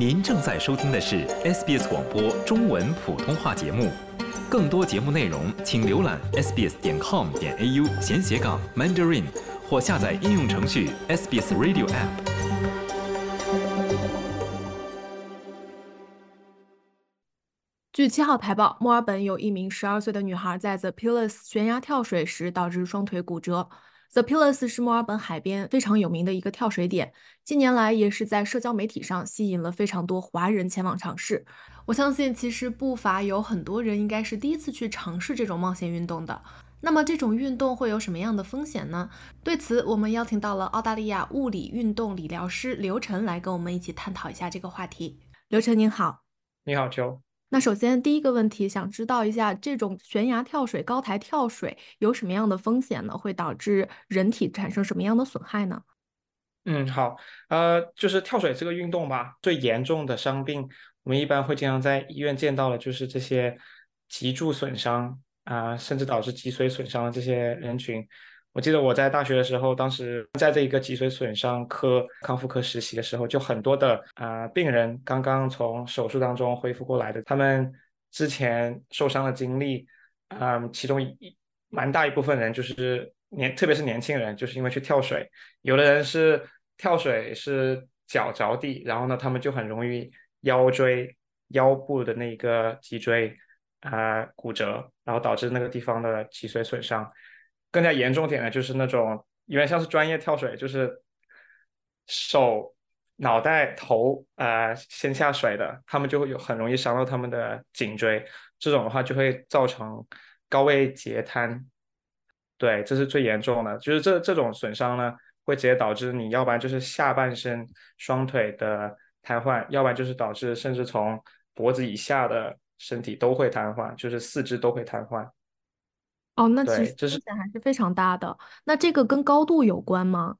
您正在收听的是 SBS 广播中文普通话节目，更多节目内容请浏览 sbs 点 com 点 au 闲斜杠 mandarin 或下载应用程序 SBS Radio App。据七号台报，墨尔本有一名十二岁的女孩在 The Pillars 悬崖跳水时导致双腿骨折。The Pillars 是墨尔本海边非常有名的一个跳水点，近年来也是在社交媒体上吸引了非常多华人前往尝试。我相信，其实不乏有很多人应该是第一次去尝试这种冒险运动的。那么，这种运动会有什么样的风险呢？对此，我们邀请到了澳大利亚物理运动理疗师刘晨来跟我们一起探讨一下这个话题。刘晨您好，你好，Joe。那首先第一个问题，想知道一下这种悬崖跳水、高台跳水有什么样的风险呢？会导致人体产生什么样的损害呢？嗯，好，呃，就是跳水这个运动吧，最严重的伤病，我们一般会经常在医院见到的，就是这些脊柱损伤啊，甚至导致脊髓损伤的这些人群。我记得我在大学的时候，当时在这一个脊髓损伤科康复科实习的时候，就很多的啊病人刚刚从手术当中恢复过来的，他们之前受伤的经历，嗯，其中一蛮大一部分人就是年，特别是年轻人，就是因为去跳水，有的人是跳水是脚着地，然后呢，他们就很容易腰椎、腰部的那个脊椎啊骨折，然后导致那个地方的脊髓损伤。更加严重点的就是那种有点像是专业跳水，就是手、脑袋、头啊先下水的，他们就会有很容易伤到他们的颈椎，这种的话就会造成高位截瘫。对，这是最严重的，就是这这种损伤呢，会直接导致你要不然就是下半身双腿的瘫痪，要不然就是导致甚至从脖子以下的身体都会瘫痪，就是四肢都会瘫痪。哦，那其实风险还是非常大的。那这个跟高度有关吗？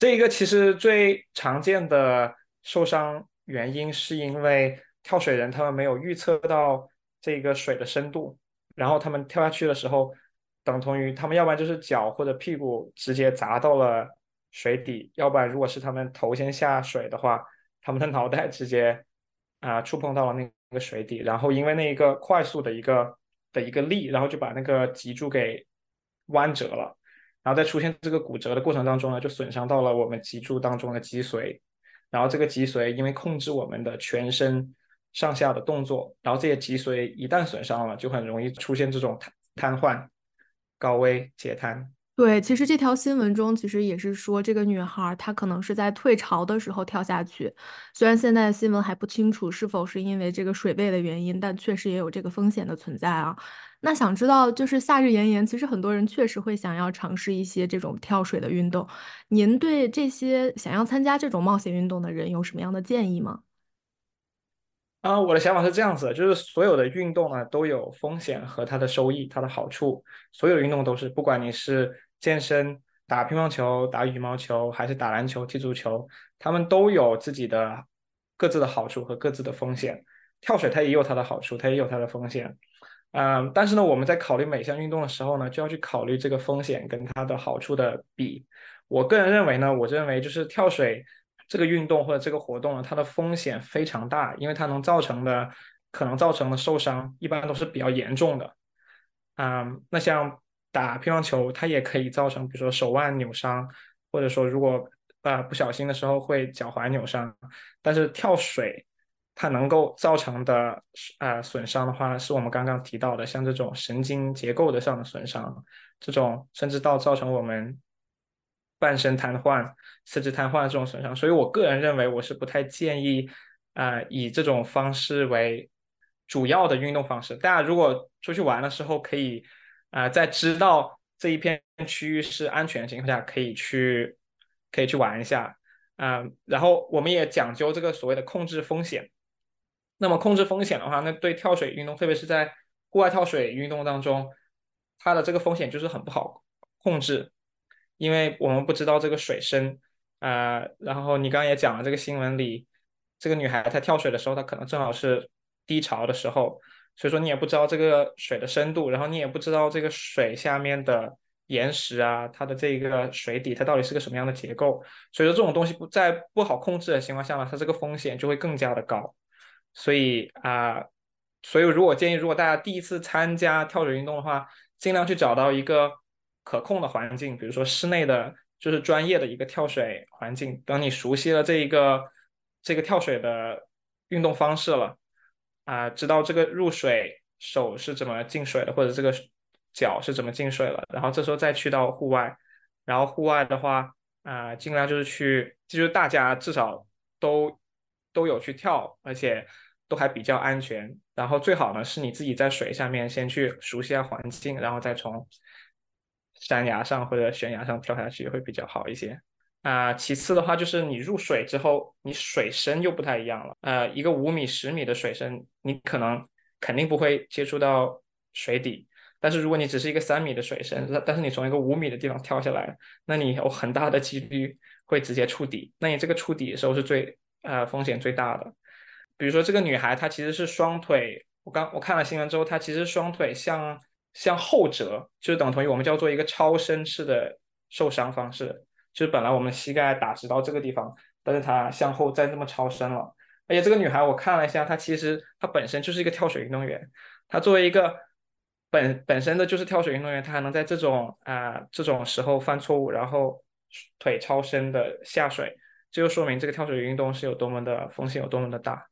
这一个其实最常见的受伤原因是因为跳水人他们没有预测到这个水的深度，然后他们跳下去的时候，等同于他们要不然就是脚或者屁股直接砸到了水底，要不然如果是他们头先下水的话，他们的脑袋直接啊触碰到了那个水底，然后因为那一个快速的一个。的一个力，然后就把那个脊柱给弯折了，然后在出现这个骨折的过程当中呢，就损伤到了我们脊柱当中的脊髓，然后这个脊髓因为控制我们的全身上下的动作，然后这些脊髓一旦损伤了，就很容易出现这种瘫痪、高危截瘫。对，其实这条新闻中其实也是说，这个女孩她可能是在退潮的时候跳下去。虽然现在新闻还不清楚是否是因为这个水位的原因，但确实也有这个风险的存在啊。那想知道，就是夏日炎炎，其实很多人确实会想要尝试一些这种跳水的运动。您对这些想要参加这种冒险运动的人有什么样的建议吗？啊，我的想法是这样子，就是所有的运动呢都有风险和它的收益，它的好处。所有运动都是，不管你是健身、打乒乓球、打羽毛球，还是打篮球、踢足球，他们都有自己的各自的好处和各自的风险。跳水它也有它的好处，它也有它的风险。嗯，但是呢，我们在考虑每项运动的时候呢，就要去考虑这个风险跟它的好处的比。我个人认为呢，我认为就是跳水。这个运动或者这个活动呢，它的风险非常大，因为它能造成的可能造成的受伤一般都是比较严重的。嗯，那像打乒乓球，它也可以造成，比如说手腕扭伤，或者说如果呃不小心的时候会脚踝扭伤。但是跳水，它能够造成的呃损伤的话，是我们刚刚提到的，像这种神经结构的上的损伤，这种甚至到造成我们。半身瘫痪、四肢瘫痪的这种损伤，所以我个人认为我是不太建议啊以这种方式为主要的运动方式。大家如果出去玩的时候，可以啊在知道这一片区域是安全的情况下，可以去可以去玩一下啊。然后我们也讲究这个所谓的控制风险。那么控制风险的话，那对跳水运动，特别是在户外跳水运动当中，它的这个风险就是很不好控制。因为我们不知道这个水深，啊，然后你刚刚也讲了这个新闻里，这个女孩她跳水的时候，她可能正好是低潮的时候，所以说你也不知道这个水的深度，然后你也不知道这个水下面的岩石啊，它的这个水底它到底是个什么样的结构。所以说这种东西不在不好控制的情况下呢，它这个风险就会更加的高。所以啊，所以如果建议，如果大家第一次参加跳水运动的话，尽量去找到一个可控的环境，比如说室内的，就是专业的一个跳水环境。等你熟悉了这一个这个跳水的运动方式了，啊，知道这个入水手是怎么进水的，或者这个脚是怎么进水了，然后这时候再去到户外，然后户外的话，啊，尽量就是去，就是大家至少都都有去跳，而且都还比较安全。然后最好呢是你自己在水下面先去熟悉下环境，然后再从山崖上或者悬崖上跳下去会比较好一些。啊，其次的话就是你入水之后，你水深又不太一样了。呃，一个五米、十米的水深，你可能肯定不会接触到水底。但是如果你只是一个三米的水深，但是你从一个五米的地方跳下来，那你有很大的几率会直接触底。那你这个触底的时候是最呃风险最大的。比如说这个女孩她其实是双腿，我刚我看了新闻之后，她其实双腿向向后折，就是等同于我们叫做一个超伸式的受伤方式。就是本来我们膝盖打直到这个地方，但是它向后再这么超伸了。而且这个女孩我看了一下，她其实她本身就是一个跳水运动员。她作为一个本本身的就是跳水运动员，她还能在这种啊这种时候犯错误，然后腿超伸的下水，这就说明这个跳水运动是有多么的风险有多么的大。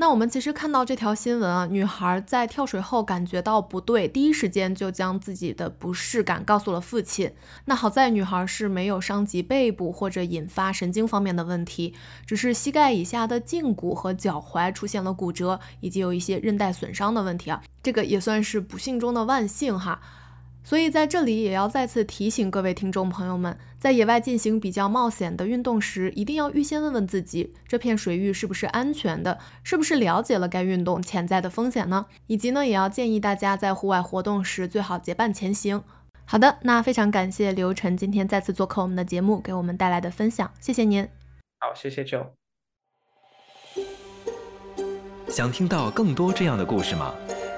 那我们其实看到这条新闻啊，女孩在跳水后感觉到不对，第一时间就将自己的不适感告诉了父亲。那好在女孩是没有伤及背部或者引发神经方面的问题，只是膝盖以下的胫骨和脚踝出现了骨折，以及有一些韧带损伤的问题啊，这个也算是不幸中的万幸哈。所以在这里也要再次提醒各位听众朋友们，在野外进行比较冒险的运动时，一定要预先问问自己，这片水域是不是安全的，是不是了解了该运动潜在的风险呢？以及呢，也要建议大家在户外活动时最好结伴前行。好的，那非常感谢刘晨今天再次做客我们的节目，给我们带来的分享，谢谢您。好，谢谢 Joe。想听到更多这样的故事吗？